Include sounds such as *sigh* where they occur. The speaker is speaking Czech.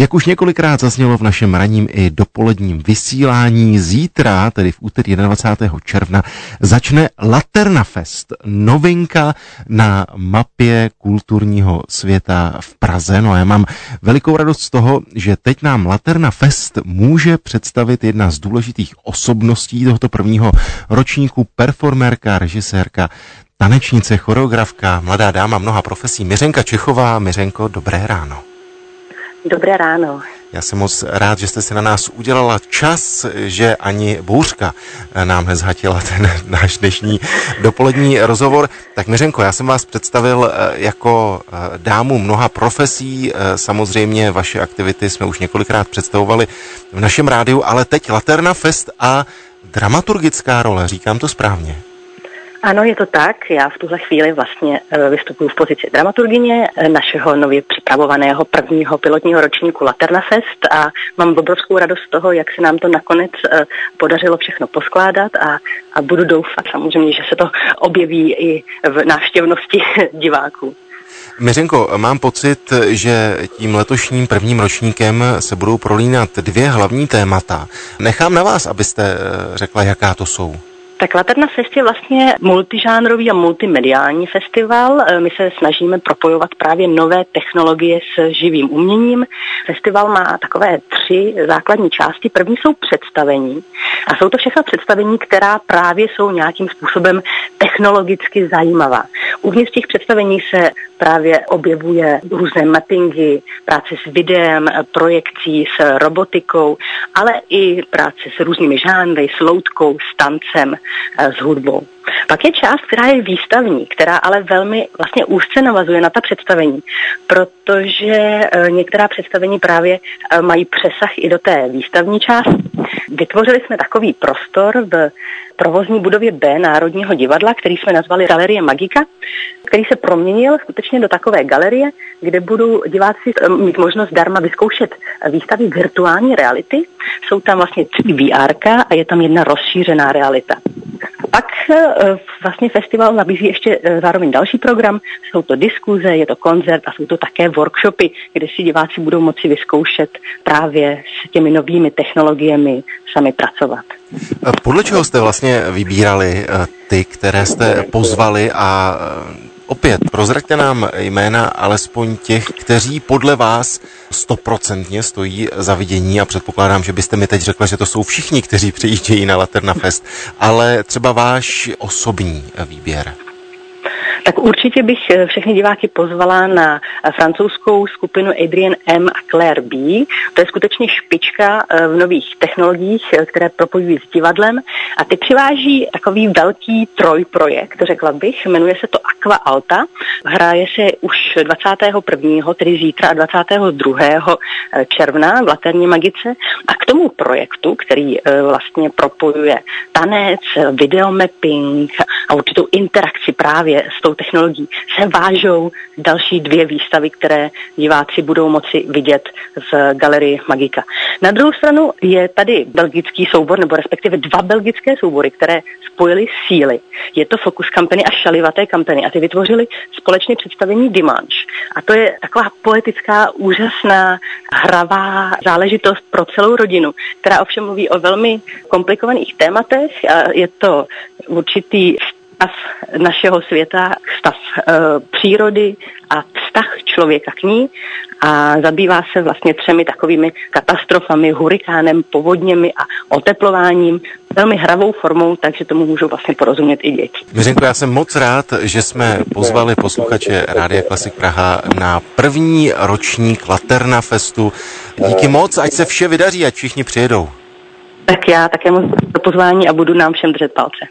Jak už několikrát zaznělo v našem ranním i dopoledním vysílání, zítra, tedy v úterý 21. června, začne Laterna Fest, novinka na mapě kulturního světa v Praze. No a já mám velikou radost z toho, že teď nám Laterna Fest může představit jedna z důležitých osobností tohoto prvního ročníku, performerka, režisérka, tanečnice, choreografka, mladá dáma mnoha profesí, Miřenka Čechová. Miřenko, dobré ráno. Dobré ráno. Já jsem moc rád, že jste si na nás udělala čas, že ani bouřka nám nezhatila ten *laughs* náš dnešní dopolední rozhovor. Tak Miřenko, já jsem vás představil eh, jako eh, dámu mnoha profesí. Eh, samozřejmě vaše aktivity jsme už několikrát představovali v našem rádiu, ale teď Laterna Fest a dramaturgická role, říkám to správně. Ano, je to tak. Já v tuhle chvíli vlastně eh, vystupuji v pozici dramaturgině eh, našeho nově připravovaného prvního pilotního ročníku Laterna Fest a mám obrovskou radost z toho, jak se nám to nakonec eh, podařilo všechno poskládat a, a budu doufat samozřejmě, že se to *laughs* objeví i v návštěvnosti *laughs* diváků. Miřenko, mám pocit, že tím letošním prvním ročníkem se budou prolínat dvě hlavní témata. Nechám na vás, abyste řekla, jaká to jsou. Tak Laterna Fest je vlastně multižánrový a multimediální festival. E, my se snažíme propojovat právě nové technologie s živým uměním. Festival má takové tři základní části. První jsou představení a jsou to všechno představení, která právě jsou nějakým způsobem technologicky zajímavá. Uvnitř těch představení se právě objevuje různé mappingy, práce s videem, projekcí, s robotikou, ale i práce s různými žánry, s loutkou, s tancem, eh, s hudbou. Pak je část, která je výstavní, která ale velmi vlastně úzce navazuje na ta představení, protože eh, některá představení právě eh, mají přesah i do té výstavní části. Vytvořili jsme takový prostor v provozní budově B Národního divadla, který jsme nazvali Galerie Magika, který se proměnil skutečně do takové galerie, kde budou diváci eh, mít možnost darma vyzkoušet výstavy virtuální reality. Jsou tam vlastně tři VR a je tam jedna rozšířená realita. Pak eh, vlastně festival nabízí ještě eh, zároveň další program. Jsou to diskuze, je to koncert a jsou to také workshopy, kde si diváci budou moci vyzkoušet právě s těmi novými technologiemi sami pracovat. Podle čeho jste vlastně vybírali eh, ty, které jste pozvali a Opět, prozraďte nám jména alespoň těch, kteří podle vás stoprocentně stojí za vidění a předpokládám, že byste mi teď řekla, že to jsou všichni, kteří přijíždějí na Laterna Fest, ale třeba váš osobní výběr. Tak určitě bych eh, všechny diváky pozvala na eh, francouzskou skupinu Adrian M a Claire B. To je skutečně špička eh, v nových technologiích, které propojují s divadlem a ty přiváží takový velký trojprojekt, řekla bych, jmenuje se to Aqua Alta. Hraje se už 21. tedy zítra a 22. června v Laterní Magice a k tomu projektu, který vlastně propojuje tanec, videomapping a určitou interakci právě s tou technologií se vážou další dvě výstavy, které diváci budou moci vidět v galerii Magika. Na druhou stranu je tady belgický soubor, nebo respektive dva belgické soubory, které spojily síly. Je to Focus Company a Šalivaté Company a ty vytvořili společné představení Dimanche. A to je taková poetická, úžasná, hravá záležitost pro celou rodinu, která ovšem mluví o velmi komplikovaných tématech. A je to určitý stav našeho světa, stav e, přírody a vztah člověka k ní a zabývá se vlastně třemi takovými katastrofami, hurikánem, povodněmi a oteplováním velmi hravou formou, takže tomu můžou vlastně porozumět i děti. Miřenko, já jsem moc rád, že jsme pozvali posluchače Rádia Klasik Praha na první ročník Laterna Festu. Díky moc, ať se vše vydaří, ať všichni přijedou. Tak já také moc pozvání a budu nám všem držet palce.